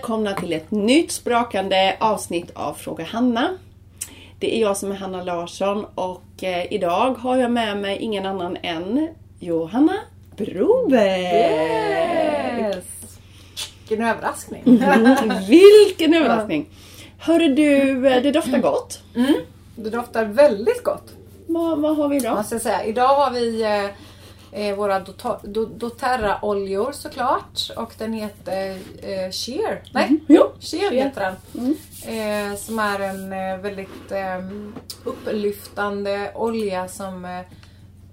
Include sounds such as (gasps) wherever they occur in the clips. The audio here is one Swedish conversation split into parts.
välkomna till ett nytt sprakande avsnitt av Fråga Hanna. Det är jag som är Hanna Larsson och eh, idag har jag med mig ingen annan än Johanna Broberg. Yes! Vilken överraskning! Mm, (laughs) vilken överraskning! Hörru du, eh, det doftar gott. Mm, det doftar väldigt gott. Vad, vad har vi idag? Måste jag säga. Idag har vi eh, våra do- doTERRA-oljor såklart. Och den heter eh, Sheer. Nej, Mm. jo, Sheer, heter den. Eh, som är en eh, väldigt eh, upplyftande olja som eh,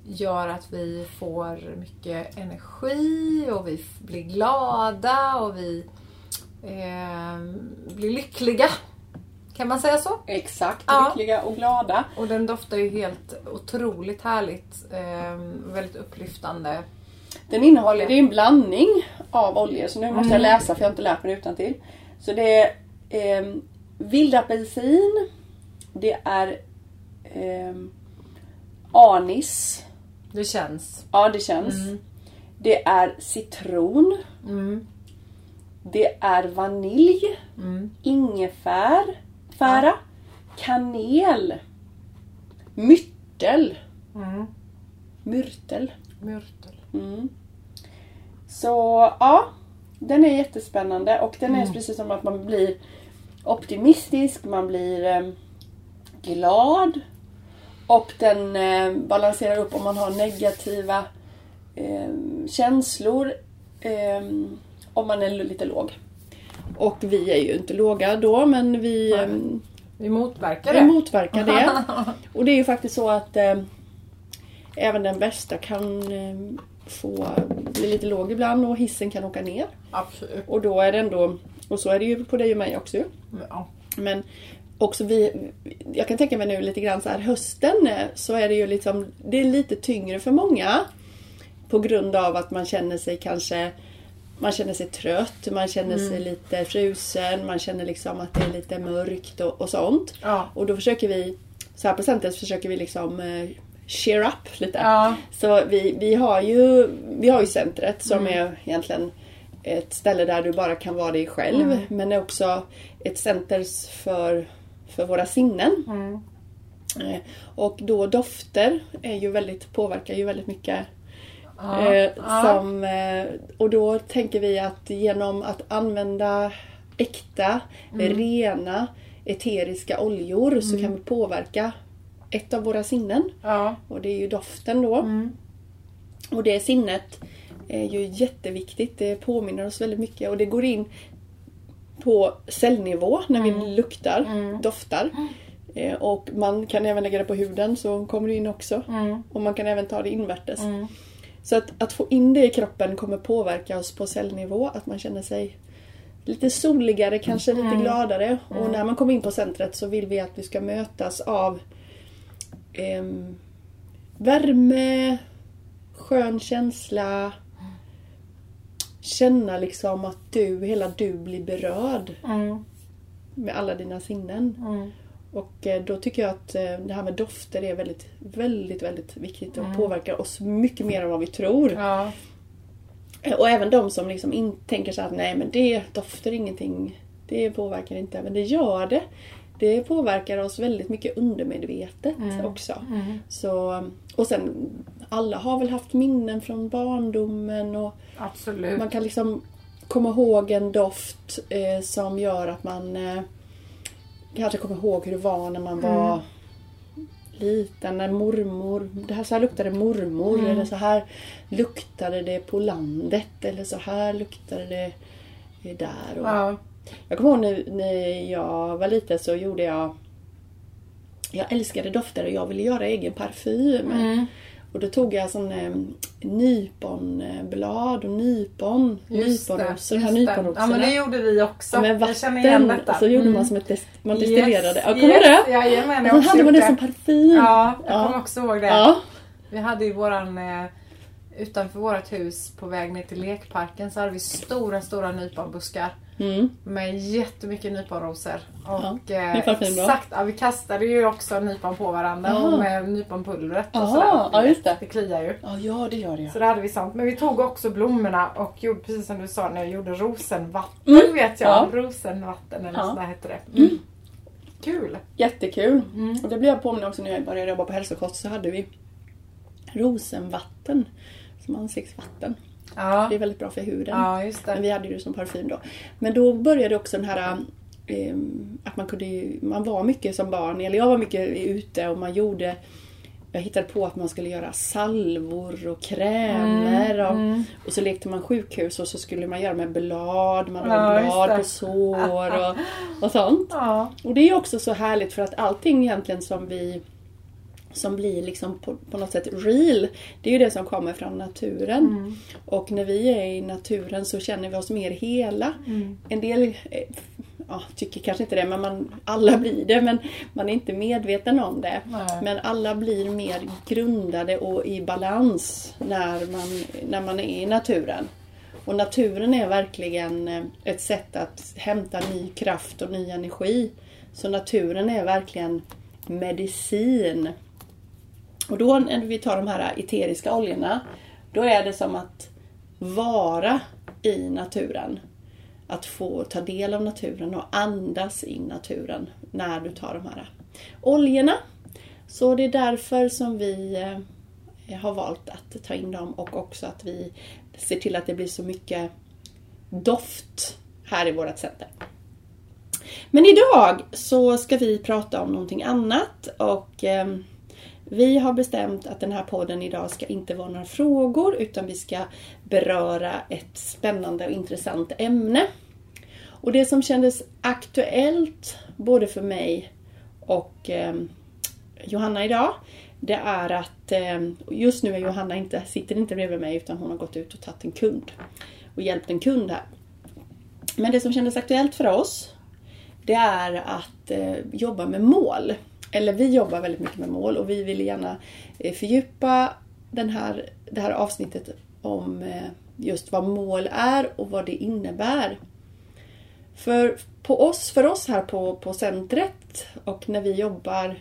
gör att vi får mycket energi och vi blir glada och vi eh, blir lyckliga. Kan man säga så? Exakt, Ja. lyckliga och glada. Och den doftar ju helt otroligt härligt. Eh, väldigt upplyftande. Den innehåller, det är en blandning av oljor så nu måste jag läsa för jag har inte lärt mig det utantill. Så det är eh, vildapelsin, det är eh, anis, Det känns. ja det känns. Det är citron, Mm. det är vanilj, Mm. ingefär, fära, kanel, myrtel, Mm. myrtel. Myrtel. Mm. Så ja, den är jättespännande och den är precis som att man blir optimistisk, man blir eh, glad och den eh, balanserar upp om man har negativa eh, känslor eh, om man är lite låg. Och vi är ju inte låga då men vi, Nej. eh, Vi motverkar vi det. motverkar det. (laughs) Och det är ju faktiskt så att eh, även den bästa kan eh, få bli lite låg ibland och hissen kan åka ner. Absolut. Och då är det ändå, och så är det ju på dig och mig också. Ja. Men också vi, jag kan tänka mig nu lite grann så här hösten eh, så är det ju liksom, det är lite tyngre för många. På grund av att man känner sig kanske man känner sig trött, man känner sig lite frusen, man känner liksom att det är lite mörkt och, och sånt. Ja. Och då försöker vi, så här på centret försöker vi liksom eh, cheer up lite. Ja. Så vi, vi, har ju, vi har ju centret som är egentligen ett ställe där du bara kan vara dig själv. Men är också ett center för, för våra sinnen. Mm. Eh, Och då dofter är ju väldigt, påverkar ju väldigt mycket. Ja. Eh, Ja. som, eh, och då tänker vi att genom att använda äkta, rena, eteriska oljor så kan vi påverka ett av våra sinnen. Ja. Och det är ju doften då. Mm. Och det sinnet är ju jätteviktigt. Det påminner oss väldigt mycket och det går in på cellnivå när vi luktar, doftar. Eh, Och man kan även lägga det på huden så kommer det in också. Mm. Och man kan även ta det invärtes. Mm. Så att, att få in det i kroppen kommer påverka oss på cellnivå. Att man känner sig lite soligare, kanske lite gladare. Och när man kommer in på centret så vill vi att vi ska mötas av ehm, värme, skön känsla. Känna liksom att du, hela du blir berörd Mm. med alla dina sinnen. Mm. Och eh, då tycker jag att eh, det här med dofter är väldigt, väldigt, väldigt viktigt och påverkar oss mycket mer än vad vi tror. Ja. Eh, Och även de som liksom in, tänker så att nej men det doftar ingenting, det påverkar inte. Men det gör det. Det påverkar oss väldigt mycket undermedvetet också. Mm. Så, och sen, alla har väl haft minnen från barndomen och Absolut. man kan liksom komma ihåg en doft eh, som gör att man eh, kanske kommer ihåg hur det var när man var liten, när mormor, det här, så här luktade mormor eller så här luktade det på landet eller så här luktade det eh, där. Och, Ja. Jag kommer ihåg när, när jag var liten så gjorde jag Jag älskade dofter och jag ville göra egen parfym. Mm. Och då tog jag sån eh, nyponblad och nypon, nyponrosor, nyponrosorna. Ja men det gjorde vi också. med Jag vatten känner igen detta. och så gjorde Mm. man som ett dest- man destillerade. Ja, Yes, kommer yes. du det? Jajamän, jag Och också hade man det som parfym. Ja, jag Ja. kommer också ihåg det. Ja. Vi hade ju våran, eh, utanför vårt hus på väg ner till lekparken så hade vi stora, stora nyponbuskar. Mm. med jättemycket nyponrosor. Och Ja, eh, exakt, ja, vi kastade ju också nypon på varandra och med nyponpulvret och sådär. ja, just det. Det kliar ju. Ja, ja det gör det ja. Så det hade vi sånt. Men vi tog också blommorna och gjorde precis som du sa när jag gjorde rosenvatten Mm. vet jag. Ja. Rosenvatten eller Ja. sådär hette det. Mm. Kul! Jättekul. Mm. Och det blev jag påminn också när jag började jobba på hälsokost så hade vi rosenvatten som ansiktsvatten. Ja, Det är väldigt bra för huden. ja Men vi hade ju det som parfym då. Men då började också den här eh, att man kunde man var mycket som barn, eller jag var mycket ute och man gjorde jag hittade på att man skulle göra salvor och krämer och, mm. och så lekte man sjukhus och så skulle man göra med blad, man Ja, hade just blad på sår och, (laughs) och sånt. Ja. Och det är också så härligt för att allting egentligen som vi som blir liksom på, på något sätt real, det är ju det som kommer från naturen. Mm. Och när vi är i naturen så känner vi oss mer hela. Mm. En del eh, ja, tycker kanske inte det, men man, alla blir det. Men man är inte medveten om det. Nej. Men alla blir mer grundade och i balans när man, när man är i naturen. Och naturen är verkligen eh, ett sätt att hämta ny kraft och ny energi. Så naturen är verkligen medicin. Och då när vi tar de här eteriska oljorna, då är det som att vara i naturen. Att få ta del av naturen och andas in naturen när du tar de här oljorna. Så det är därför som vi eh, har valt att ta in dem och också att vi ser till att det blir så mycket doft här i vårt center. Men idag så ska vi prata om någonting annat och ehm, vi har bestämt att den här podden idag ska inte vara några frågor utan vi ska beröra ett spännande och intressant ämne. Och det som kändes aktuellt både för mig och eh, Johanna idag det är att eh, just nu är Johanna inte, sitter inte bredvid mig utan hon har gått ut och tagit en kund och hjälpt en kund här. Men det som kändes aktuellt för oss det är att eh, jobba med mål. Eller vi jobbar väldigt mycket med mål och vi vill gärna eh, fördjupa den här, det här avsnittet om eh, just vad mål är och vad det innebär. För, på oss, för oss här på, på centret och när vi jobbar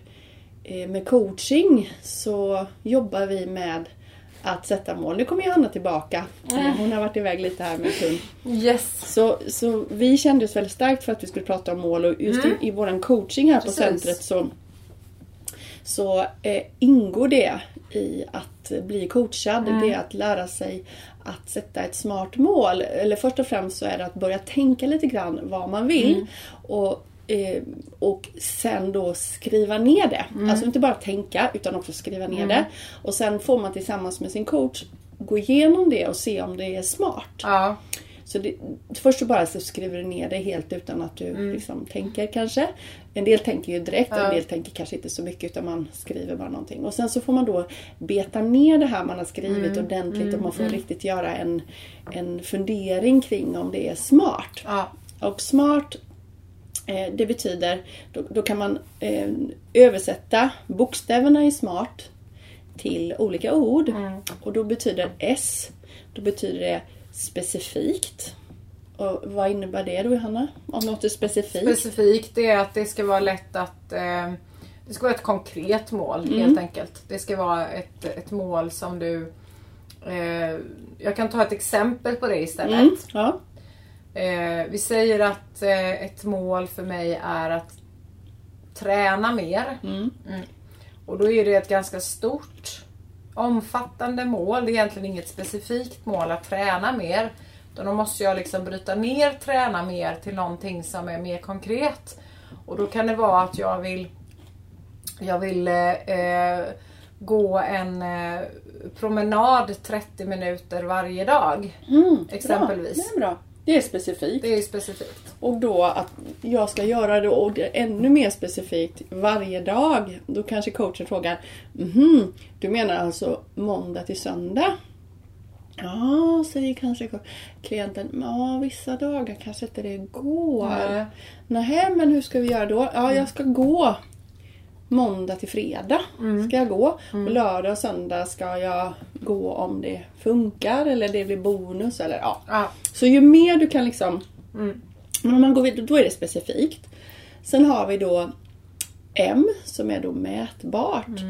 eh, med coaching så jobbar vi med att sätta mål. Nu kommer Johanna tillbaka. Hon har varit iväg lite här med en kund. Yes! Så, så vi kände oss väldigt starkt för att vi skulle prata om mål och just Mm. i, i vår coaching här Precis. på centret så, så eh, ingår det i att bli coachad. Mm. Det är att lära sig att sätta ett smart mål. Eller först och främst så är det att börja tänka lite grann vad man vill. Mm. Och, eh, och sen då skriva ner det. Mm. Alltså inte bara tänka utan också skriva ner det. Och sen får man tillsammans med sin coach gå igenom det och se om det är smart. Ja. Så det, först så bara så skriver du ner det helt utan att du liksom tänker kanske. En del tänker ju direkt och Ja. en del tänker kanske inte så mycket utan man skriver bara någonting. Och sen så får man då beta ner det här man har skrivit ordentligt och man får riktigt göra en, en fundering kring om det är smart. Ja. Och smart eh, det betyder, då, då kan man eh, översätta bokstäverna i smart till olika ord. Och då betyder S, då betyder det specifikt. Och vad innebär det då Johanna? Om något är specifikt? Specifikt det är att det ska vara lätt att eh, Det ska vara ett konkret mål Mm. helt enkelt. Det ska vara ett, ett mål som du eh, Jag kan ta ett exempel på det istället. mm, ja. Eh, vi säger att eh, ett mål för mig är att träna mer. Mm. Och då är det ett ganska stort omfattande mål. Det är egentligen inget specifikt mål att träna mer. Då måste jag liksom bryta ner träna mer till någonting som är mer konkret. Och då kan det vara att jag vill Jag vill eh, eh, gå en eh, promenad 30 minuter varje dag. Mm, Exempelvis. Bra. Det är bra. Det är specifikt. Det är specifikt. Och då att jag ska göra det och det ännu mer specifikt varje dag. Då kanske coachen frågar mhm, du menar alltså måndag till söndag? Ja, säger kanske klienten. Ja, vissa dagar kanske inte det går. Nej. Nej, men hur ska vi göra då? Ja, jag ska gå måndag till fredag. Ska jag gå. Och lördag och söndag ska jag gå om det funkar eller det blir bonus eller ja. Ja. Så ju mer du kan liksom Mm. Men om man går vidare, då är det specifikt. Sen har vi då M som är då mätbart.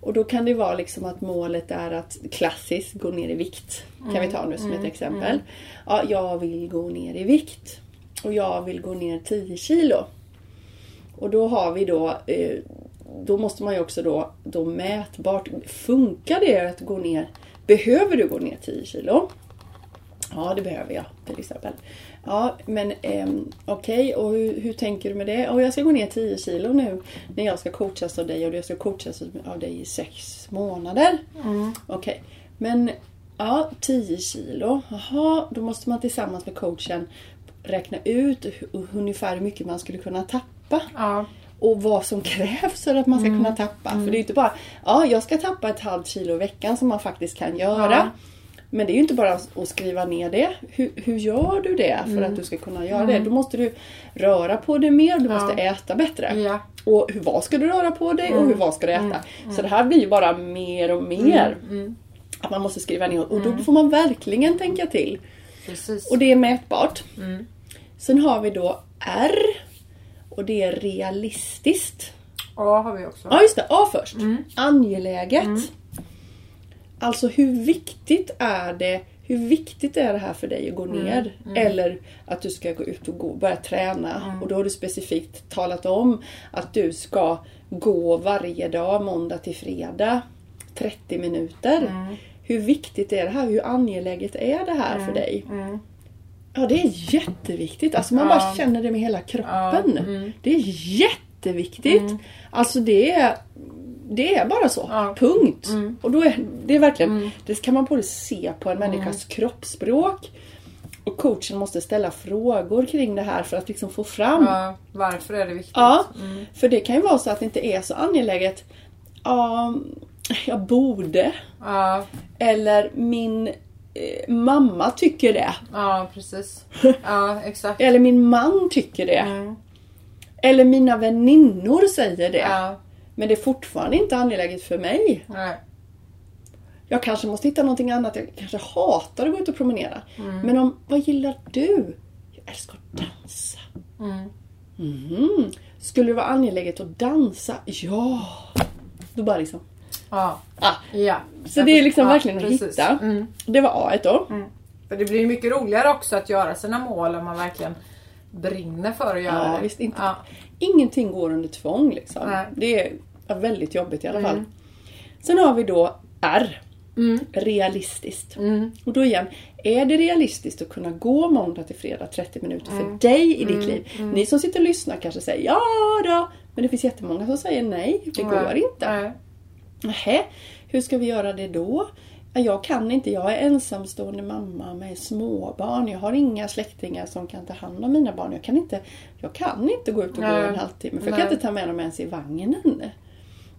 Och då kan det vara liksom att målet är att klassiskt gå ner i vikt. Kan vi ta nu som ett exempel. Ja, jag vill gå ner i vikt. Och jag vill gå ner 10 kilo. Och då har vi då eh, Då måste man ju också då, då mätbart. Funkar det att gå ner? Behöver du gå ner 10 kilo? Ja, det behöver jag till exempel. Ja, men ehm, okej, och hur, hur tänker du med det? Och jag ska gå ner 10 kilo nu när jag ska coachas av dig och jag ska coachas av dig i sex månader. Okej, men ja, 10 kilo. Jaha, då måste man tillsammans med coachen räkna ut ungefär hur mycket man skulle kunna tappa. Ja. Och vad som krävs för att man ska kunna tappa. För det är ju inte bara, ja jag ska tappa ett halvt kilo i veckan som man faktiskt kan göra. Ja. Men det är ju inte bara att skriva ner det. Hur, hur gör du det för att du ska kunna göra det? Då måste du röra på dig mer, du måste äta bättre. Ja. Och hur, vad ska du röra på dig och hur, vad ska du äta? Så det här blir ju bara mer och mer. Att man måste skriva ner och då får man verkligen tänka till. Precis. Och det är mätbart. Sen har vi då R. Och det är realistiskt. A har vi också. Ja just det, A först. Angeläget. Alltså hur viktigt är det hur viktigt är det här för dig att gå ner? Eller att du ska gå ut och gå, börja träna. Och då har du specifikt talat om att du ska gå varje dag, måndag till fredag. 30 minuter. Hur viktigt är det här? Hur angeläget är det här för dig? Ja, det är jätteviktigt. Alltså man bara Ja. känner det med hela kroppen. Ja, mm. Det är jätteviktigt. Alltså det är, det är bara så. Ja. Punkt. Och då är det är verkligen, det kan man både se på en människas kroppsspråk och coachen måste ställa frågor kring det här för att liksom få fram. Varför är det viktigt? Ja, för det kan ju vara så att det inte är så angeläget. Ja, jag borde. Eller min mamma tycker det. ja precis. Ja, exakt. (laughs) Eller min man tycker det. Mm. Eller mina väninnor säger det. Ja, Men det är fortfarande inte angeläget för mig. nej. Jag kanske måste hitta någonting annat. Jag kanske hatar att gå ut och promenera. Mm. Men om, vad gillar du? Jag älskar att dansa. Mm. Mhm. Skulle det vara angeläget att dansa? Ja! Då bara liksom... Ja. Ah. ja. Så det är liksom verkligen att precis. hitta. Mm. Det var A då. För det blir ju mycket roligare också att göra sina mål om man verkligen brinner för att göra Ja, det. visst, inte- Ja. Ingenting går under tvång liksom. Nej. Det är väldigt jobbigt i alla fall. Mm. Sen har vi då R. Mm. Realistiskt. Mm. Och då igen, är det realistiskt att kunna gå måndag till fredag 30 minuter Mm. för dig i ditt liv? Ni som sitter och lyssnar kanske säger ja då, men det finns jättemånga som säger nej, det går inte. Nähä, hur ska vi göra det då? Ja, Jag kan inte, jag är ensamstående mamma med småbarn. Jag har inga släktingar som kan ta hand om mina barn. Jag kan inte, jag kan inte gå ut och gå Nej. en halvtimme för jag Nej. kan inte ta med dem ens i vagnen.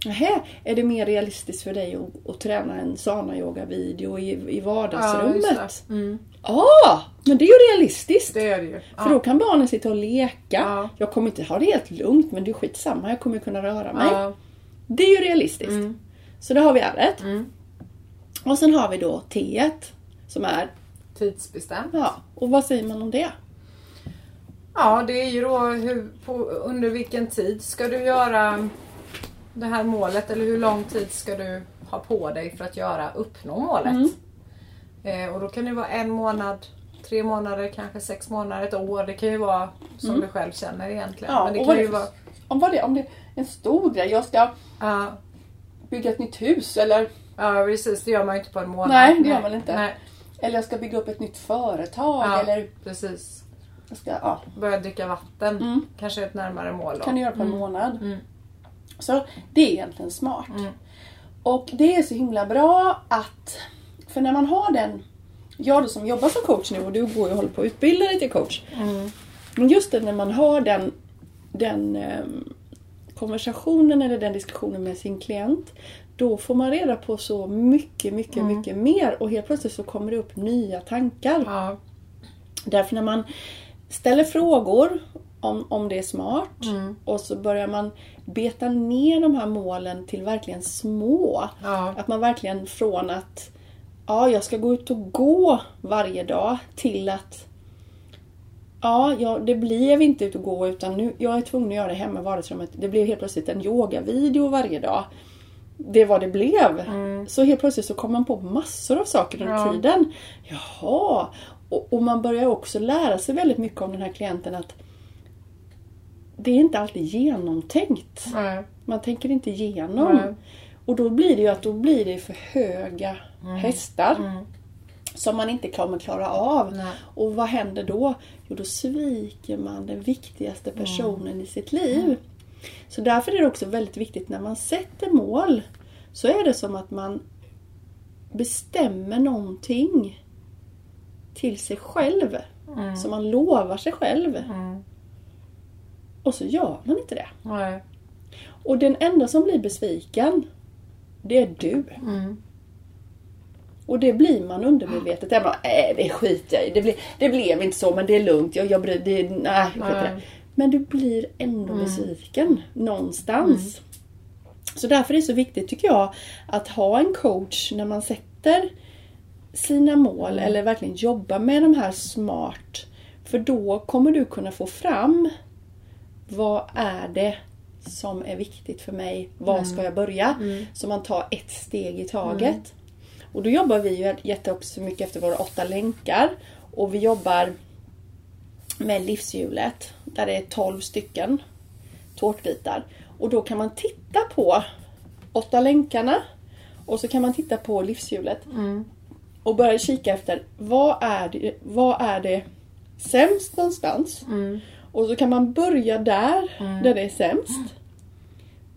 Nähä, är det mer realistiskt för dig att, att träna en sana-yoga-video i, i Ja, vardagsrummet? det. Mm. Ja, men det är ju realistiskt. Det är det ju. För då Ja. kan barnen sitta och leka. Ja. Jag kommer inte ha det helt lugnt men det är skitsamma, jag kommer kunna röra mig. Ja. Det är ju realistiskt. Mm. Så då har vi R. Mm. Och sen har vi då T som är, Tidsbestämt. ja, och vad säger man om det? Ja, det är ju då hur, på, under vilken tid ska du göra det här målet eller hur lång tid ska du ha på dig för att göra, uppnå målet? Mm. Eh, och då kan det vara en månad, tre månader, kanske sex månader, ett år. Det kan ju vara som du själv känner egentligen. Ja, Men det kan ju vara... Om, det, om det är en stor grej, jag ska Ja, bygga ett nytt hus eller, ja, precis. Det gör man ju inte på en månad. Nej, det gör man inte. Nej, eller jag ska bygga upp ett nytt företag ja, eller precis. jag ska, ja, Börja dricka vatten. Mm. Kanske ett närmare mål då. kan du göra på en månad. Mm. Så det är egentligen smart. Mm. Och det är så himla bra att, för när man har den, jag då som jobbar som coach nu och du går och håller på att utbilda dig till coach. Mm. Men just det när man har den, den ehm, konversationen eller den diskussionen med sin klient. Då får man reda på så mycket, mycket, Mm. mycket mer och helt plötsligt så kommer det upp nya tankar. Ja. Därför när man ställer frågor om, om det är smart Mm. och så börjar man beta ner de här målen till verkligen små. Ja. Att man verkligen från att ja, jag ska gå ut och gå varje dag till att Ja, ja, det blev inte ut och gå utan nu, jag är tvungen att göra det hemma i vardagsrummet. Det blev helt plötsligt en yogavideo varje dag. Det var det blev. Så helt plötsligt så kom man på massor av saker under Ja. tiden. Jaha! Och, och man börjar också lära sig väldigt mycket om den här klienten att det är inte alltid genomtänkt. Nej. Man tänker inte igenom. Nej. Och då blir det ju att då blir det för höga hästar. Mm. Som man inte kommer klara av. Nej. Och vad händer då? Jo, då sviker man den viktigaste personen i sitt liv. Så därför är det också väldigt viktigt när man sätter mål. Så är det som att man bestämmer någonting till sig själv. Mm. Som man lovar sig själv. Mm. Och så gör man inte det. Nej. Och den enda som blir besviken, det är du. Mm. Och det blir man undermedvetet. Jag bara, äh, det skiter jag i. Det, blir, det blev inte så, men det är lugnt. Jag, jag bryr det, nej, skit i det. Men du blir ändå besviken någonstans. Så därför är det så viktigt, tycker jag, att ha en coach när man sätter sina mål eller verkligen jobba med de här smart. För då kommer du kunna få fram vad är det som är viktigt för mig? Var ska jag börja? Så man tar ett steg i taget. Och då jobbar vi ju mycket efter våra åtta länkar. Och vi jobbar med livshjulet. Där det är 12 stycken tårtbitar. Och då kan man titta på åtta länkarna. Och så kan man titta på livshjulet. Och börja kika efter vad är det, vad är det sämst någonstans. Och så kan man börja där, där det är sämst.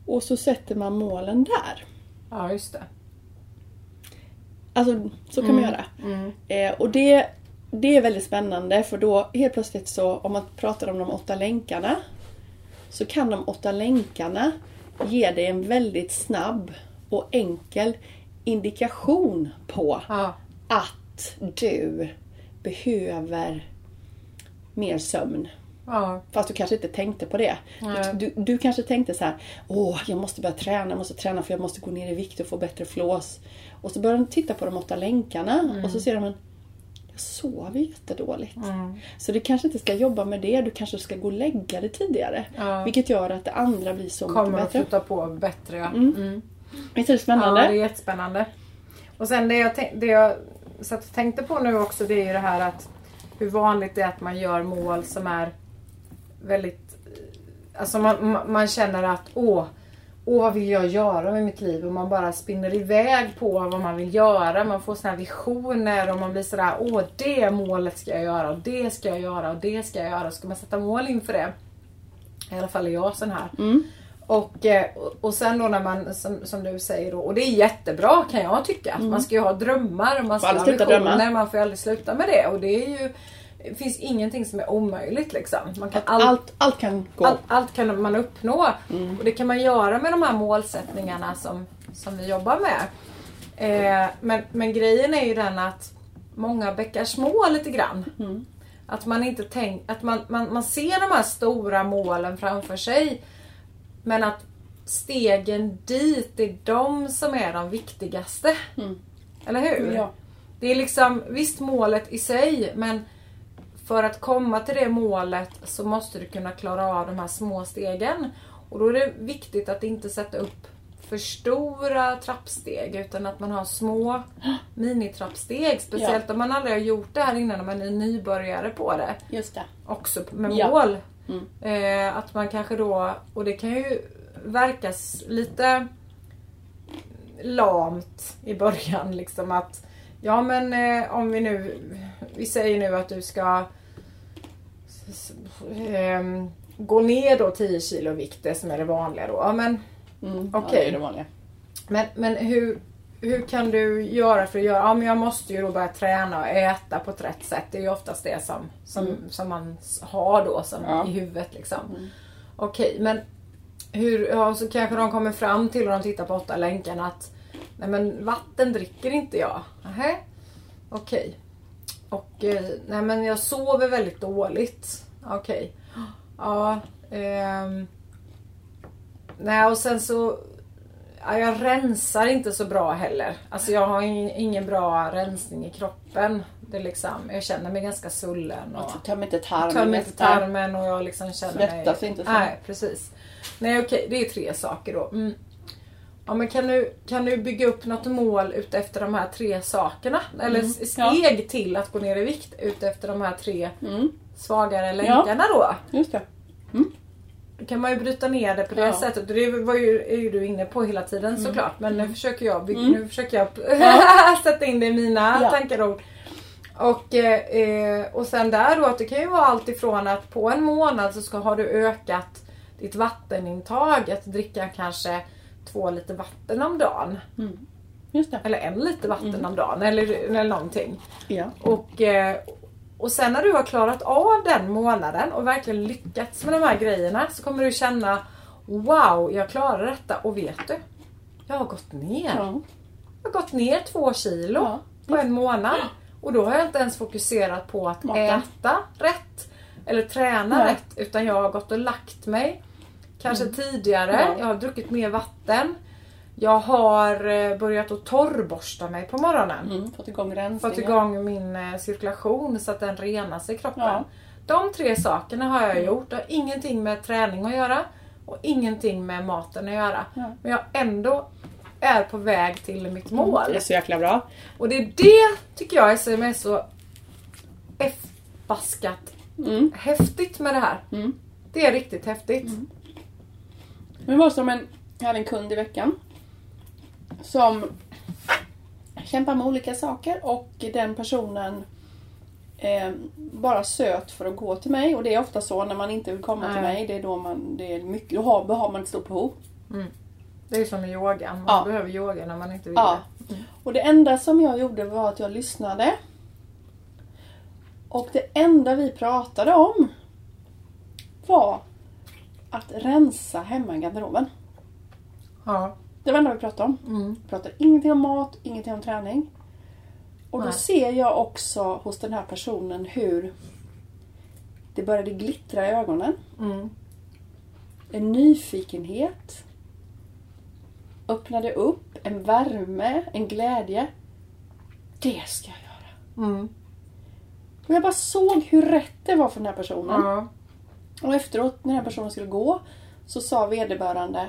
Och så sätter man målen där. Ja, just det. Alltså så kan man göra. Eh, och det, det är väldigt spännande för då helt plötsligt så om man pratar om de åtta länkarna så kan de åtta länkarna ge dig en väldigt snabb och enkel indikation på Ja. att du behöver mer sömn. Ja. Fast du kanske inte tänkte på det. Du, du kanske tänkte så här: Åh, jag måste börja träna, jag måste träna för jag måste gå ner i vikt och få bättre flås. Och så börjar de titta på de åtta länkarna och så ser de en jag sover jättedåligt. Mm. Så du kanske inte ska jobba med det, du kanske ska gå och lägga dig tidigare. Ja. Vilket gör att det andra blir så Kommer mycket att bättre. flytta på bättre ja. Mm. Mm. Visst är det Ja, spännande? det är jättespännande. Och sen det jag, det jag satt och tänkte på nu också det är ju det här att hur vanligt det är att man gör mål som är väldigt... Alltså man, man- man känner att åh, åh vad vill jag göra med mitt liv? Och man bara spinner iväg på vad man vill göra. Man får såna här visioner och man blir sådär åh det målet ska jag göra och det ska jag göra och det ska jag göra. Ska man sätta mål inför det? I alla fall är jag sån här. Mm. Och, eh, och- och sen då när man, som, som du säger då, och det är jättebra kan jag tycka. Man ska ju ha drömmar, man ska ha visioner, man får ju aldrig sluta med det. Och det är ju, det finns ingenting som är omöjligt liksom. Man kan Allt, all, allt, allt kan gå. allt, allt kan man uppnå. Mm. Och det kan man göra med de här målsättningarna som, som vi jobbar med. Eh, men, men grejen är ju den att många bäckar små lite grann. Mm. Att man inte tänk, att man, man, man ser de här stora målen framför sig. Men att stegen dit, det är de som är de viktigaste. Mm. Eller hur? Ja. Det är liksom, visst målet i sig, men för att komma till det målet så måste du kunna klara av de här små stegen. Och då är det viktigt att inte sätta upp för stora trappsteg utan att man har små (gasps) minitrappsteg. Speciellt om man aldrig har gjort det här innan, om man är nybörjare på det. Just det. Också med Ja. mål. Mm. Eh, att man kanske då, och det kan ju verka s- lite lamt i början liksom att Ja men eh, om vi nu, vi säger nu att du ska ehm, gå ner då 10 kilo vikt, det som är det vanliga då. Ja, men Mm. Okej. Ja, det är det vanliga. men, men hur, hur kan du göra för att göra? Ja men jag måste ju då börja träna och äta på ett rätt sätt. Det är ju oftast det som, som, som man har då som Ja. i huvudet liksom. Okej men hur, ja, så kanske de kommer fram till och de tittar på åtta länkarna att Nej men vatten dricker inte jag. Nähä. Okej. Och eh, nej men jag sover väldigt dåligt. Okej. Ja. ehm. Nej och sen så Ja, jag rensar inte så bra heller. Alltså jag har ing- ingen bra rensning i kroppen. Det liksom, jag känner mig ganska svullen. Och Jag tömmer inte tarmen. tömmer inte tarmen och jag liksom känner Svettas mig... inte så. Nej, precis. Nej okej, det är tre saker då. Mm. Ja, men kan, du, kan du bygga upp något mål utefter de här tre sakerna? Eller Mm, s- ja. steg till att gå ner i vikt utefter de här tre Mm, svagare länkarna då? just det. Då kan man ju bryta ner det på det Ja. sättet. Det var ju, är ju du inne på hela tiden såklart. Men nu försöker jag, bygga, Mm. nu försöker jag (laughs) sätta in det i mina Ja. tankar och ord. Och, eh, och sen där då att det kan ju vara allt ifrån att på en månad så ska, har du ökat ditt vattenintag. Att dricka kanske två liter vatten om dagen. Det. Eller en liter vatten Mm. om dagen. Eller, eller någonting. Ja. Och, eh, och sen när du har klarat av den månaden och verkligen lyckats med de här grejerna så kommer du känna Wow, jag klarar detta och vet du? Jag har gått ner. Ja. Jag har gått ner två kilo Ja. på en månad. Och då har jag inte ens fokuserat på att Maten. äta rätt eller träna Nej. rätt utan jag har gått och lagt mig kanske tidigare. Mm. Ja. Jag har druckit mer vatten. Jag har eh, börjat att torrborsta mig på morgonen Mm, fått igång rensningen. fått igång min eh, cirkulation så att den renas i kroppen. Ja. De tre sakerna har Mm. jag gjort. Det har ingenting med träning att göra och ingenting med maten att göra. Ja. Men jag ändå är på väg till mitt mål. Det är så jäkla bra. Och det är det tycker jag är som är så förbaskat Mm. häftigt med det här. Mm. Det är riktigt häftigt. Men det var som en, jag hade en kund i veckan. Som kämpar med olika saker och den personen eh, bara söt för att gå till mig. Och det är ofta så när man inte vill komma till Nej. mig. Det är då man, det är mycket, då har, då har man ett stort behov. Det är som med yogan. Man Ja. behöver yoga när man inte vill Ja. det. Och det enda som jag gjorde var att jag lyssnade. Och det enda vi pratade om var att rensa hemma i garderoben. Ja. Det var det enda vi pratade om. Mm. Vi pratade ingenting om mat, ingenting om träning. Och då Nej. ser jag också hos den här personen hur det började glittra i ögonen. Mm. En nyfikenhet. Öppnade upp, en värme, en glädje. Det ska jag göra. Mm. Och jag bara såg hur rätt det var för den här personen. Ja. Och efteråt när den här personen skulle gå så sa vederbörande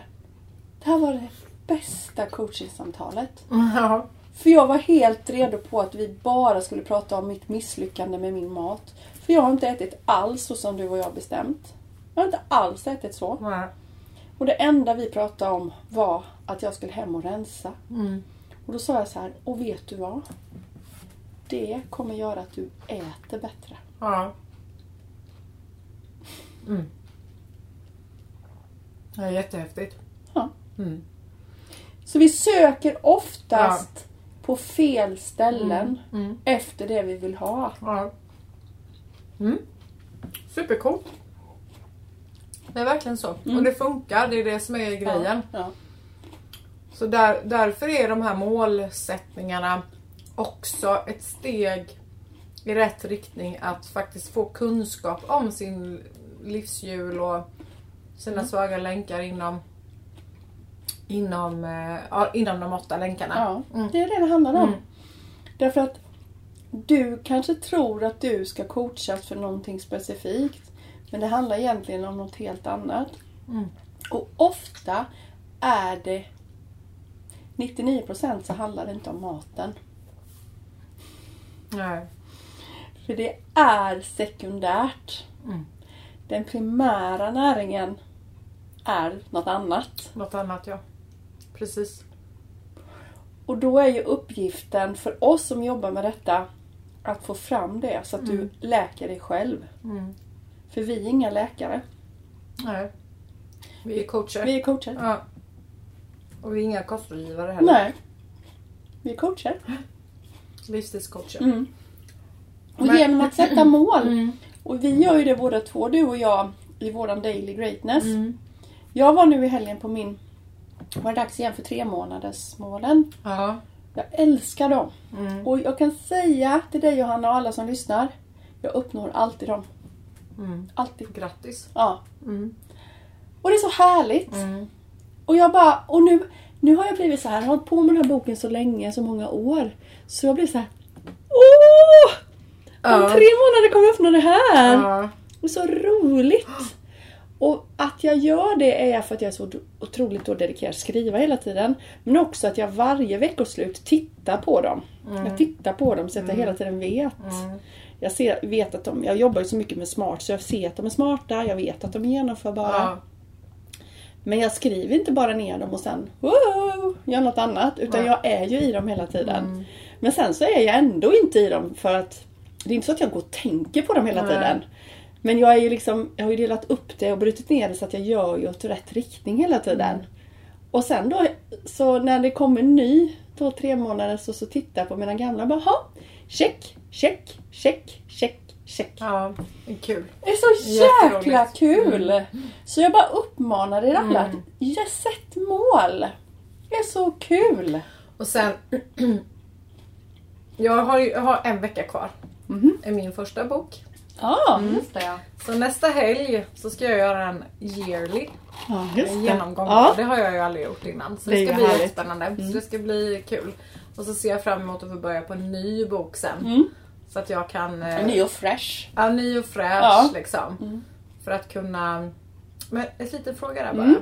Det här var det bästa coachingsamtalet. Ja. För jag var helt redo på att vi bara skulle prata om mitt misslyckande med min mat. För jag har inte ätit alls så som du och jag bestämt. Jag har inte alls ätit så. Nej. Och det enda vi pratade om var att jag skulle hem och rensa. Mm. Och då sa jag så här, och vet du vad? Det kommer göra att du äter bättre. Ja. Mm. Det är jättehäftigt. Ja. Mm. Så vi söker oftast på fel ställen Mm. efter det vi vill ha. Ja. Mm. Supercoolt. Det är verkligen så. Mm. Och det funkar, det är det som är grejen. Ja. Så där, därför är de här målsättningarna också ett steg i rätt riktning att faktiskt få kunskap om sin livshjul och sina Mm. svaga länkar inom inom, eh, ja, inom de åtta länkarna. Ja, Mm. det är det det handlar om. Mm. Därför att du kanske tror att du ska coachas för någonting specifikt. Men det handlar egentligen om något helt annat. Mm. Och ofta är det 99% så handlar det inte om maten. Nej. För det är sekundärt. Mm. Den primära näringen är något annat. Något annat ja. Precis. Och då är ju uppgiften för oss som jobbar med detta att få fram det så att du läker dig själv. Mm. För vi är inga läkare. Nej. Vi är coacher. Vi är coacher. Ja. Och vi är inga kostrådgivare heller. Nej. Vi är coacher. Livsstilscoacher. Mm. Och Men- genom att sätta mål. Och vi gör ju det båda två, du och jag, i våran daily greatness. Mm. Jag var nu i helgen på min... Var det dags igen för tre månaders målen. Ja. Jag älskar dem. Mm. Och jag kan säga till dig Johanna och alla som lyssnar. Jag uppnår alltid dem. Mm. Alltid. Grattis. Ja. Mm. Och det är så härligt. Mm. Och jag bara, och nu, nu har jag blivit så här, jag har hållit på med den här boken så länge, så många år. Så jag blir så här, åh! Ja. Om tre månader kommer jag öppna det här! Ja. Så roligt! Och att jag gör det är för att jag är så otroligt dedikerad att skriva hela tiden. Men också att jag varje veckoslut tittar på dem. Jag tittar på dem så att jag hela tiden vet. Mm. Jag ser, vet att de, jag jobbar ju så mycket med smart så jag ser att de är smarta, jag vet att de är genomförbara. Ja. Men jag skriver inte bara ner dem och sen wow, gör något annat. Utan Nej. jag är ju i dem hela tiden. Mm. Men sen så är jag ändå inte i dem för att det är inte så att jag går och tänker på dem hela Nej. tiden. Men jag, är ju liksom, jag har ju delat upp det och brutit ner det så att jag gör ju åt rätt riktning hela tiden. Mm. Och sen då, så när det kommer en ny, då tre månader, så, så tittar jag på mina gamla och bara, "Ha, check, check, check, check, check. ja, kul. Det är så jäkla kul! Så jag bara uppmanar er alla Mm. att sätt mål. Det är så kul! Och sen... (clears throat) jag, har, ju- jag har en vecka kvar. Mhm. i min första bok. Ja, Mm. just det ja. Så nästa helg så ska jag göra en yearly just en det. genomgång. Ja. Det har jag ju aldrig gjort innan. Så Det det, är ska bli härligt. jättespännande. Så det ska bli kul. Och så ser jag fram emot att få börja på en ny bok sen. Mm. Så att jag kan... eh, Ny och fresh. Ja, ny och fräsch liksom. För att kunna... Men en liten fråga där bara.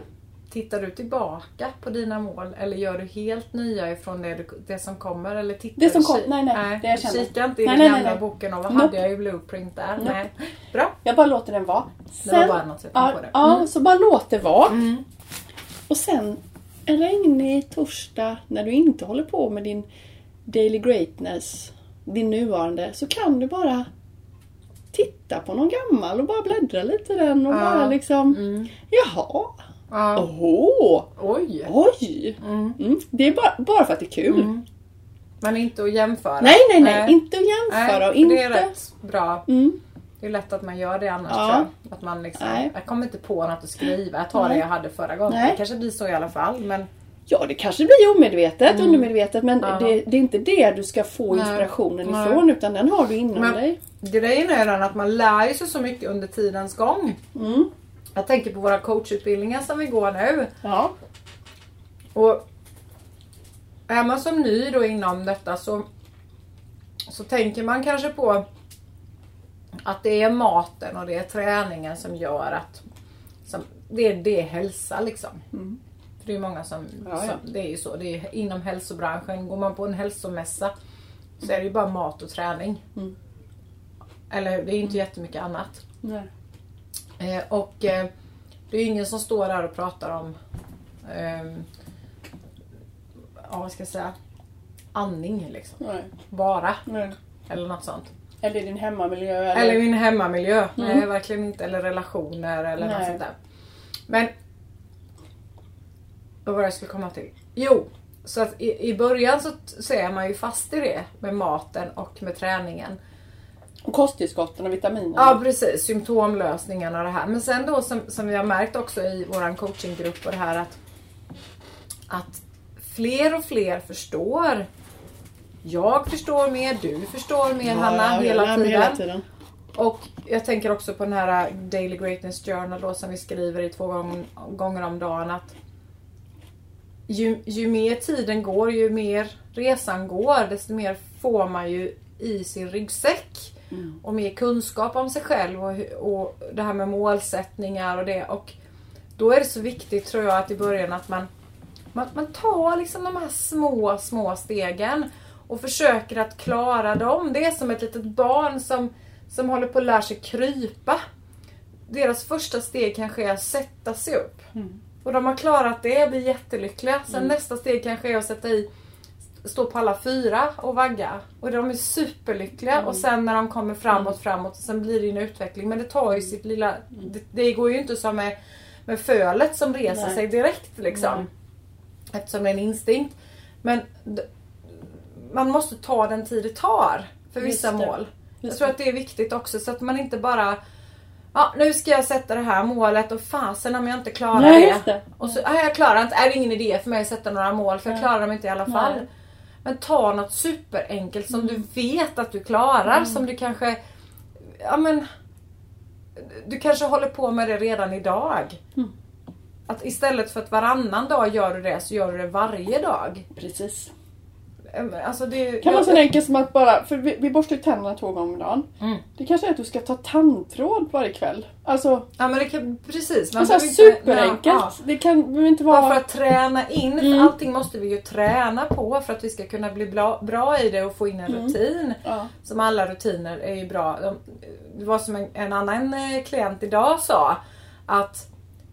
Tittar du tillbaka på dina mål eller gör du helt nya ifrån det, du, det som kommer? Eller tittar Det som du kom- ki- nej, nej, det jag känner. Kika inte i Nej, den nej, nej, gamla nej. boken och vad Nope. hade jag i blueprint där? Nope. Nej. Bra. Jag bara låter den vara. Det var bara något jag ja, på det. ja, Mm. så bara låt det vara. Mm. Och sen en regnig torsdag när du inte håller på med din daily greatness, din nuvarande, så kan du bara titta på någon gammal och bara bläddra lite i den och Ja. bara liksom Mm. Jaha! Ja. Åh! Oj. Oj! Mm. Mm. Det är bara, bara för att det är kul. Mm. Men inte att jämföra. Nej, nej, nej, Inte att jämföra Nej, och inte... det är rätt bra. Mm. Det är lätt att man gör det annars Ja. tror jag. Att man liksom, Nej. jag kommer inte på något att skriva. Jag tar Nej. det jag hade förra gången. Nej. Det kanske blir så i alla fall. Men Ja, det kanske blir omedvetet, Mm. undermedvetet, men Ja. det, det är inte det du ska få Nej. inspirationen Nej. ifrån, utan den har du inom Men- dig. grejen är den att man lär sig så mycket under tidens gång. Mm. Jag tänker på våra coachutbildningar som vi går nu. Ja. Och är man som ny då inom detta så, så tänker man kanske på att det är maten och det är träningen som gör att som, det, är, det är hälsa liksom. Mm. För det är många som, Ja, ja. som, det är ju så, det är inom hälsobranschen. Går man på en hälsomässa så är det ju bara mat och träning. Mm. Eller hur? Det är inte jättemycket annat. Nej. Eh, och eh, det är ingen som står där och pratar om ehm, ja, vad ska jag säga? Andning liksom. Nej. Bara. Nej. Eller något sånt. Eller din hemmamiljö. Eller... Eller min hemmamiljö. Mm. Nej, verkligen inte. Eller relationer eller något Nej. sånt där. Men vad var det jag skulle komma till? Jo, så att i, i början så, så är man ju fast i det med maten och med träningen. Och kosttillskotten och vitaminer. Ja precis, symptomlösningarna och det här. Men sen då som, som vi har märkt också i våran coachinggrupp och det här att, att fler och fler förstår. Jag förstår mer, du förstår mer Hanna jag hela, tiden. hela tiden. Och jag tänker också på den här Daily Greatness Journal då som vi skriver i två gång, gånger om dagen att ju, ju mer tiden går, ju mer resan går, desto mer får man ju i sin ryggsäck. Mm. Och mer kunskap om sig själv och, och det här med målsättningar och det. Och då är det så viktigt tror jag att i början att man, man, man tar liksom de här små, små stegen och försöker att klara dem. Det är som ett litet barn som, som håller på att lära sig krypa. Deras första steg kanske är att sätta sig upp. Mm. Och de har klarat det, blir jättelyckliga. Sen nästa steg kanske är att sätta i stå på alla fyra och vagga. Och de är superlyckliga och sen när de kommer framåt, framåt, sen blir det en utveckling. Men det tar ju sitt lilla... Det, det går ju inte som med, med fölet som reser Nej. sig direkt liksom. Eftersom det är en instinkt. Men man måste ta den tid det tar för vissa mål. Jag tror det. att det är viktigt också så att man inte bara Ja, nu ska jag sätta det här målet och fasen om jag inte klarar Nej, det. det. Och så, "Nej, jag klarar inte, är det ingen idé för mig att sätta några mål för jag Nej. klarar dem inte i alla fall. Nej. Men ta något superenkelt som Mm. du vet att du klarar, som du kanske... Ja men... Du kanske håller på med det redan idag. Mm. Att istället för att varannan dag gör du det så gör du det varje dag. Precis. Eh, alltså det... Kan vara så enkelt som att bara, för vi, vi borstar ju tänderna två gånger om dagen. Mm. Det kanske är att du ska ta tandtråd varje kväll. Alltså, Ja men det kan, precis. alltså behöver inte- superenkelt. Ja, Det kan behöver inte ja. Bara för vara... att träna in, Mm. allting måste vi ju träna på för att vi ska kunna bli bra, bra i det och få in en Mm. rutin. Ja. Som alla rutiner är ju bra. De- Det var som en, en annan eh, klient idag sa att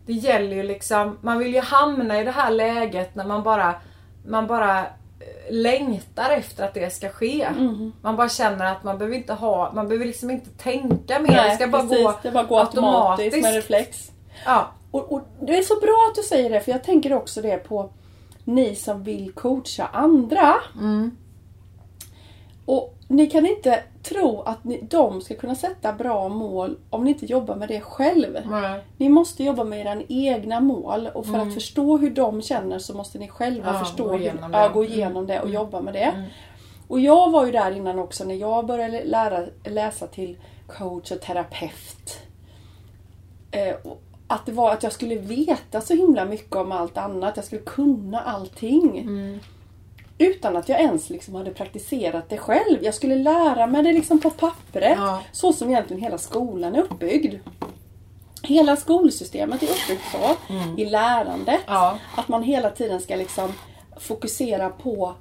det gäller ju liksom, man vill ju hamna i det här läget när man bara, man bara längtar efter att det ska ske. Mhm. Man bara känner att man behöver inte ha, man behöver liksom inte tänka mer. Nej, det ska bara precis. gå det bara går automatiskt med reflex. Ja. Och, och det är så bra att du säger det för jag tänker också det på ni som vill coacha andra. Mm. Och ni kan inte tro att ni, de ska kunna sätta bra mål om ni inte jobbar med det själv. Nej. Ni måste jobba med era egna mål och för Mm. att förstå hur de känner så måste ni själva Ja, förstå gå hur, igenom ja, det. gå igenom det och Mm. jobba med det. Mm. Och jag var ju där innan också när jag började lära, läsa till coach och terapeut. Eh, och att det var att jag skulle veta så himla mycket om allt annat. Jag skulle kunna allting. Utan att jag ens liksom hade praktiserat det själv. Jag skulle lära mig det liksom på pappret. Ja. Så som egentligen hela skolan är uppbyggd. Hela skolsystemet är uppbyggt så Mm. i lärandet. Ja. Att man hela tiden ska liksom fokusera på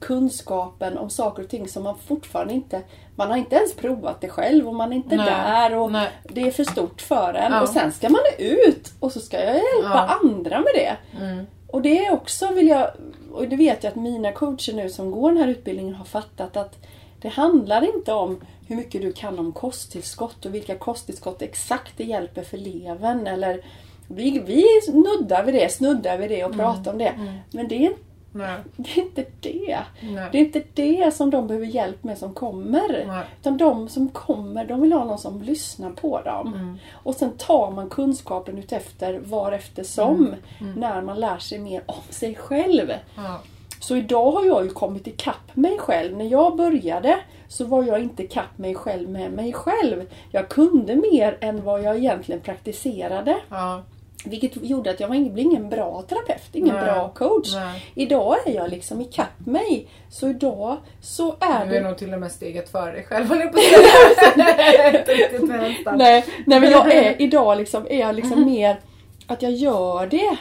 kunskapen om saker och ting som man fortfarande inte... Man har inte ens provat det själv och man är inte Nej. där och Nej. det är för stort för en. Ja. Och sen ska man ut och så ska jag hjälpa andra med det. Mm. Och det är också, vill jag, och det vet jag att mina coacher nu som går den här utbildningen har fattat att det handlar inte om hur mycket du kan om kosttillskott och vilka kosttillskott exakt det hjälper för levern eller vi, vi snuddar vid det, snuddar vid det och pratar om det. Men det är, Nej. (laughs) det är inte det. Nej. Det är inte det som de behöver hjälp med som kommer. Nej. Utan de som kommer, de vill ha någon som lyssnar på dem. Mm. Och sen tar man kunskapen utefter varefter som. Mm. När man lär sig mer om sig själv. Ja. Så idag har jag ju kommit ikapp mig själv. När jag började så var jag inte ikapp mig själv med mig själv. Jag kunde mer än vad jag egentligen praktiserade. Ja. Vilket gjorde att jag blev ingen bra terapeut, ingen Nej. bra coach. Nej. Idag är jag liksom ikapp mig. Så idag så är Du är det... nog till och med steget före dig själv jag på. (laughs) Nej, nej men jag är (laughs) idag liksom, är jag liksom mer att jag gör det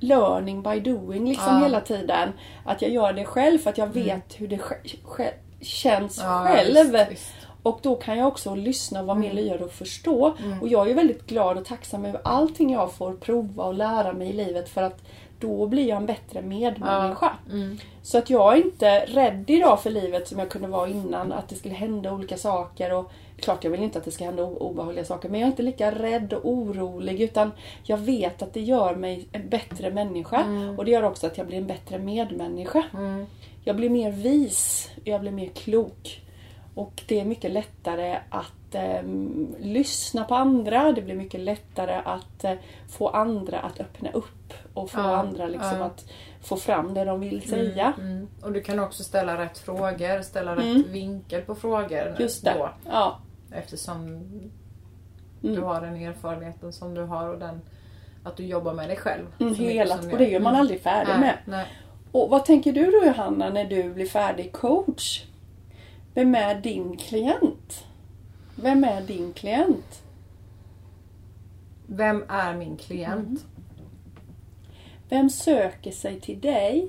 learning by doing liksom Ja. hela tiden. Att jag gör det själv för att jag vet hur det känns Ja, själv. visst, visst. Och då kan jag också lyssna och vara mer lyhörd och förstå. Mm. Och jag är väldigt glad och tacksam över allting jag får prova och lära mig i livet för att då blir jag en bättre medmänniska. Mm. Så att jag är inte rädd idag för livet som jag kunde vara innan. Att det skulle hända olika saker. Och klart jag vill inte att det ska hända obehagliga saker. Men jag är inte lika rädd och orolig. Utan jag vet att det gör mig en bättre människa. Och det gör också att jag blir en bättre medmänniska. Mm. Jag blir mer vis. Jag blir mer klok. Och det är mycket lättare att ehm, lyssna på andra. Det blir mycket lättare att eh, få andra att öppna upp. Och få Ja, andra liksom ja. att få fram det de vill säga. Mm. Och du kan också ställa rätt frågor, ställa Mm. rätt vinkel på frågor. Just det. Då, Ja. eftersom Mm. du har den erfarenheten som du har och den att du jobbar med dig själv. Mm, hela, och det är man aldrig färdig med. Nej. Och vad tänker du då Johanna när du blir färdig coach? Vem är din klient? Vem är din klient? Vem är min klient? Mm. Vem söker sig till dig?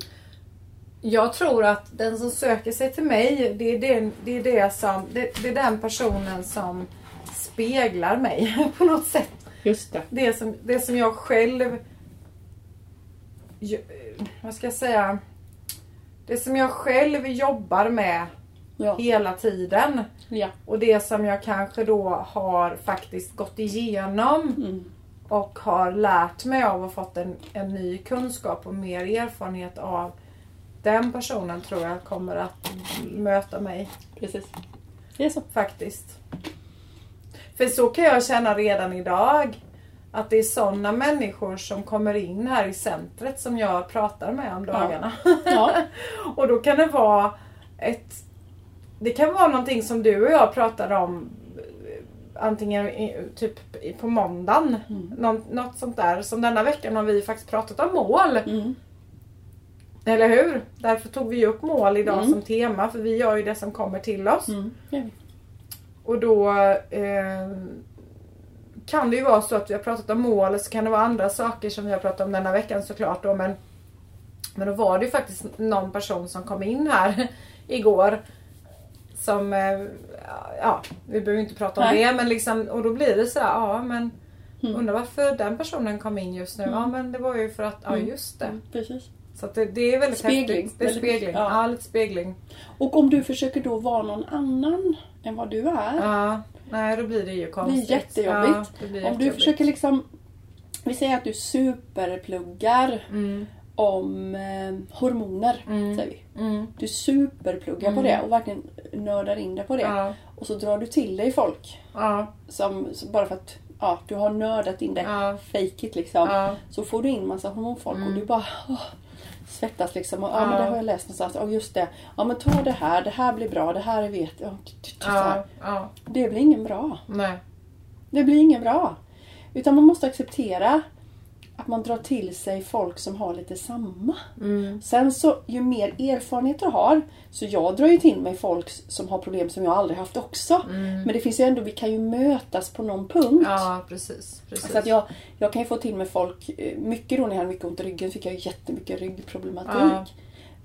Jag tror att den som söker sig till mig, det är, den, det, är det, som, det, det är den personen som speglar mig (laughs) på något sätt. Just det. Det som, det som jag själv... Vad ska jag säga? Det som jag själv jobbar med Ja. hela tiden. ja. Och det som jag kanske då har faktiskt gått igenom Mm. och har lärt mig av och fått en, en ny kunskap och mer erfarenhet av. Den personen tror jag kommer att möta mig Precis. Det är så. faktiskt. För så kan jag känna redan idag. Att det är sådana människor som kommer in här i centret som jag pratar med om dagarna. Ja. (laughs) och då kan det vara ett... Det kan vara någonting som du och jag pratar om antingen typ på måndagen. Mm. Någon, något sånt där. Som denna veckan har vi faktiskt pratat om mål. Mm. Eller hur? Därför tog vi upp mål idag Mm. som tema för vi gör ju det som kommer till oss. Mm. Ja. Och då eh, kan det ju vara så att vi har pratat om mål och så kan det vara andra saker som vi har pratat om denna veckan såklart då men Men då var det ju faktiskt någon person som kom in här (laughs) igår Som, eh, ja vi behöver inte prata om Nej. det men liksom och då blir det sådär, ja men Mm. Undrar varför den personen kom in just nu? Ja men det var ju för att, ja Mm. just det. Mm, Precis. Så det, det är väldigt Spegling. häftigt. Det är spegling. ja. Ja, lite spegling. Och om du försöker då vara någon annan än vad du är. Ja, nej då blir det ju Det konstigt. blir jättejobbigt. Ja, det blir om du jättejobbigt. försöker liksom Vi säger att du superpluggar Mm, om eh, hormoner. Mm. Säger vi. mm, Du superpluggar på Mm. det och verkligen nördar in dig på det. ja, Och så drar du till dig folk. ja, Som, bara för att ja, du har nördat in det. ja, Fake it liksom. ja, Så får du in massa hormonfolk och Mm. du bara åh, svettas liksom. Och, ja. Men det har jag läst någonstans. Ja just det. Ja men ta det här. Det här blir bra. Det här är vet ja, t- t- så här. ja, ja, Det blir ingen bra. nej, Det blir ingen bra. Utan man måste acceptera att man drar till sig folk som har lite samma. mm, Sen så, ju mer erfarenhet du har, så jag drar ju till mig folk som har problem som jag aldrig haft också. mm. Men det finns ju ändå, vi kan ju mötas på någon punkt. Ja, precis. precis. Så att jag, jag kan ju få till mig folk, eh, mycket då när jag hade mycket ont i ryggen fick jag ju jättemycket ryggproblematik. Ja.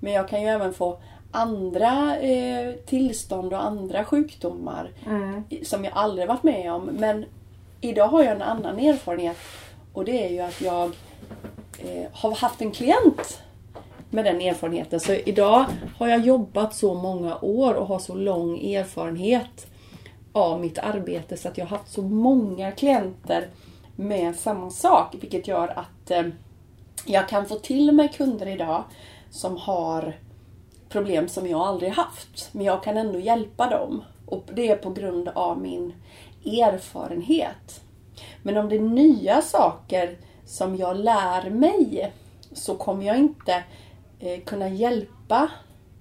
Men jag kan ju även få andra eh, tillstånd och andra sjukdomar mm, som jag aldrig varit med om. Men idag har jag en annan erfarenhet och det är ju att jag eh, har haft en klient med den erfarenheten. Så idag har jag jobbat så många år och har så lång erfarenhet av mitt arbete så att jag har haft så många klienter med samma sak. Vilket gör att eh, jag kan få till mig kunder idag som har problem som jag aldrig haft. Men jag kan ändå hjälpa dem. Och det är på grund av min erfarenhet. Men om det är nya saker som jag lär mig så kommer jag inte eh, kunna hjälpa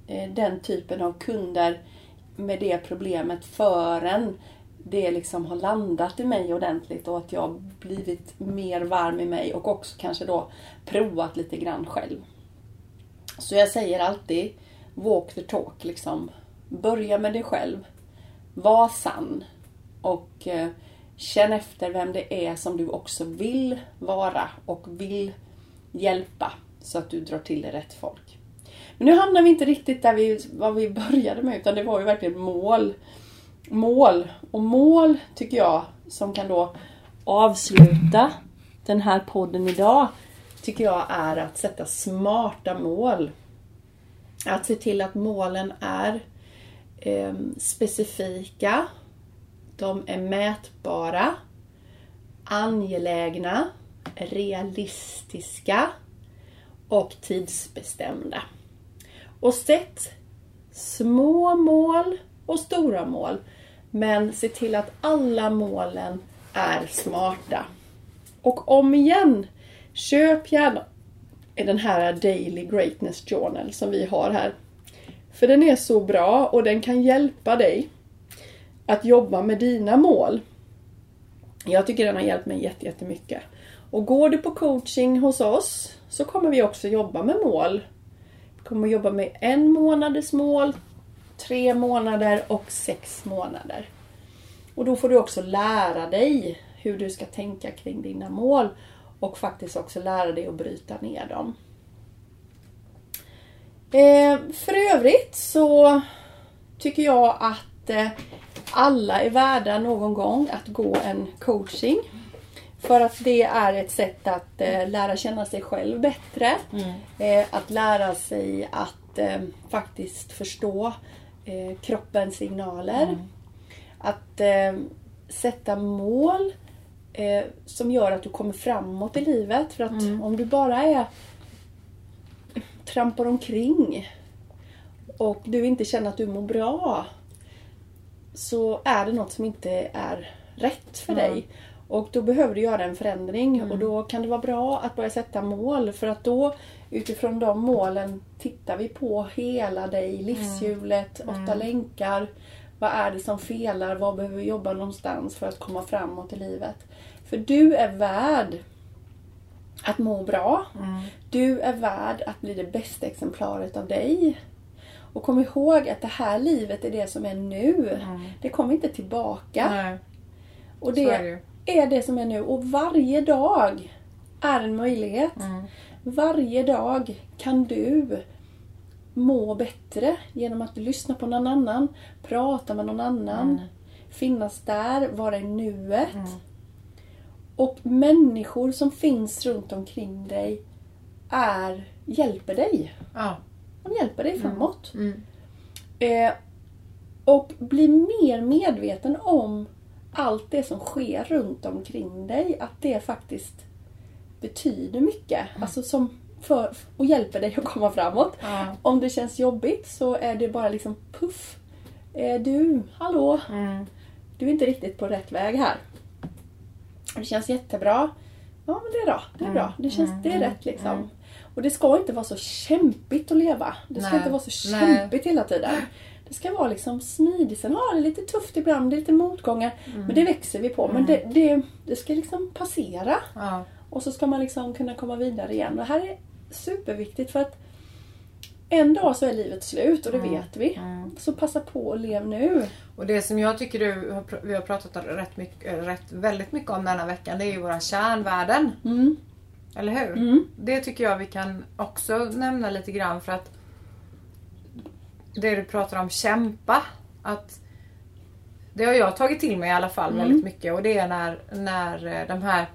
eh, den typen av kunder med det problemet förrän det liksom har landat i mig ordentligt och att jag har blivit mer varm i mig och också kanske då provat lite grann själv. Så jag säger alltid walk the talk liksom. Börja med dig själv. Var sann. Och eh, känn efter vem det är som du också vill vara och vill hjälpa. Så att du drar till dig rätt folk. Men nu hamnar vi inte riktigt där vi, vad vi började med utan det var ju verkligen mål. Mål. Och mål tycker jag som kan då avsluta den här podden idag tycker jag är att sätta smarta mål. Att se till att målen är eh, specifika. De är mätbara. Angelägna. Realistiska. Och tidsbestämda. Och sätt små mål och stora mål. Men se till att alla målen är smarta. Och om igen, köp gärna den här Daily Greatness Journal som vi har här. För den är så bra och den kan hjälpa dig att jobba med dina mål. Jag tycker den har hjälpt mig jättemycket. Och går du på coaching hos oss så kommer vi också jobba med mål. Vi kommer jobba med en månaders mål, tre månader och sex månader. Och då får du också lära dig hur du ska tänka kring dina mål och faktiskt också lära dig att bryta ner dem. Eh, för övrigt så tycker jag att eh, alla är värda någon gång att gå en coaching. För att det är ett sätt att eh, lära känna sig själv bättre. Eh, att lära sig att eh, faktiskt förstå eh, kroppens signaler. Att eh, sätta mål eh, som gör att du kommer framåt i livet. För att om du bara är trampar omkring och du inte känner att du mår bra så är det något som inte är rätt för Mm. dig. Och då behöver du göra en förändring och då kan det vara bra att börja sätta mål för att då utifrån de målen tittar vi på hela dig, livshjulet, åtta länkar. Vad är det som felar? Vad behöver vi jobba någonstans för att komma framåt i livet? För du är värd att må bra. Mm. Du är värd att bli det bästa exemplaret av dig. Och kom ihåg att det här livet är det som är nu. Det kommer inte tillbaka. Nej, Och det är det ju. är det som är nu. Och varje dag är en möjlighet. Mm. Varje dag kan du må bättre genom att lyssna på någon annan, prata med någon annan, Mm. finnas där, vara i nuet. Och människor som finns runt omkring dig är, hjälper dig. Ja. De hjälper dig framåt. Mm. Eh, och bli mer medveten om allt det som sker runt omkring dig. Att det faktiskt betyder mycket. Alltså som för, och hjälper dig att komma framåt. Ja. Om det känns jobbigt så är det bara liksom puff. Eh, du, hallå. Mm. Du är inte riktigt på rätt väg här. Det känns jättebra. Ja men det är bra. Det är bra. Det, känns, det är rätt liksom. Och det ska inte vara så kämpigt att leva. Det ska Nej. inte vara så kämpigt hela tiden. Det ska vara liksom smidigt. Sen har det lite tufft ibland, det är lite motgångar. Men det växer vi på. Men det, det, det ska liksom passera. Ja. Och så ska man liksom kunna komma vidare igen. Och det här är superviktigt för att en dag så är livet slut och det vet vi. Så passa på och lev nu. Och det som jag tycker du vi har pratat rätt, mycket, rätt väldigt mycket om denna veckan det är ju våra kärnvärden. Mm. Eller hur? Mm. Det tycker jag vi kan också nämna lite grann för att det du pratar om kämpa. Att det har jag tagit till mig i alla fall väldigt mycket och det är när, när eh, de här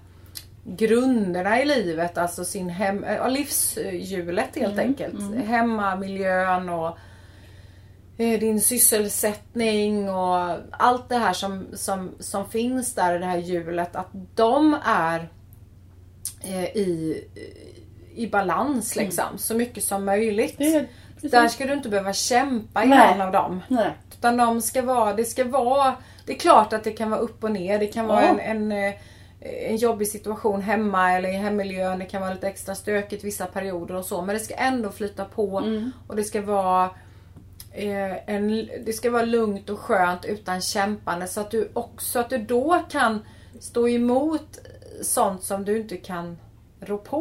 grunderna i livet, alltså sin hem, ja, livshjulet helt enkelt. Hemmamiljön och eh, din sysselsättning och allt det här som, som, som finns där i det här hjulet. Att de är eh, i, i balans liksom. Så mycket som möjligt. Är. Där ska du inte behöva kämpa i Nej. någon av dem. Nej. Utan de ska vara, det ska vara, det är klart att det kan vara upp och ner. Det kan vara Ja. en, en, eh, en jobbig situation hemma eller i hemmiljön. Det kan vara lite extra stökigt vissa perioder och så. Men det ska ändå flyta på och det ska vara eh, en, det ska vara lugnt och skönt utan kämpande så att du också att du då kan stå emot sånt som du inte kan rå på.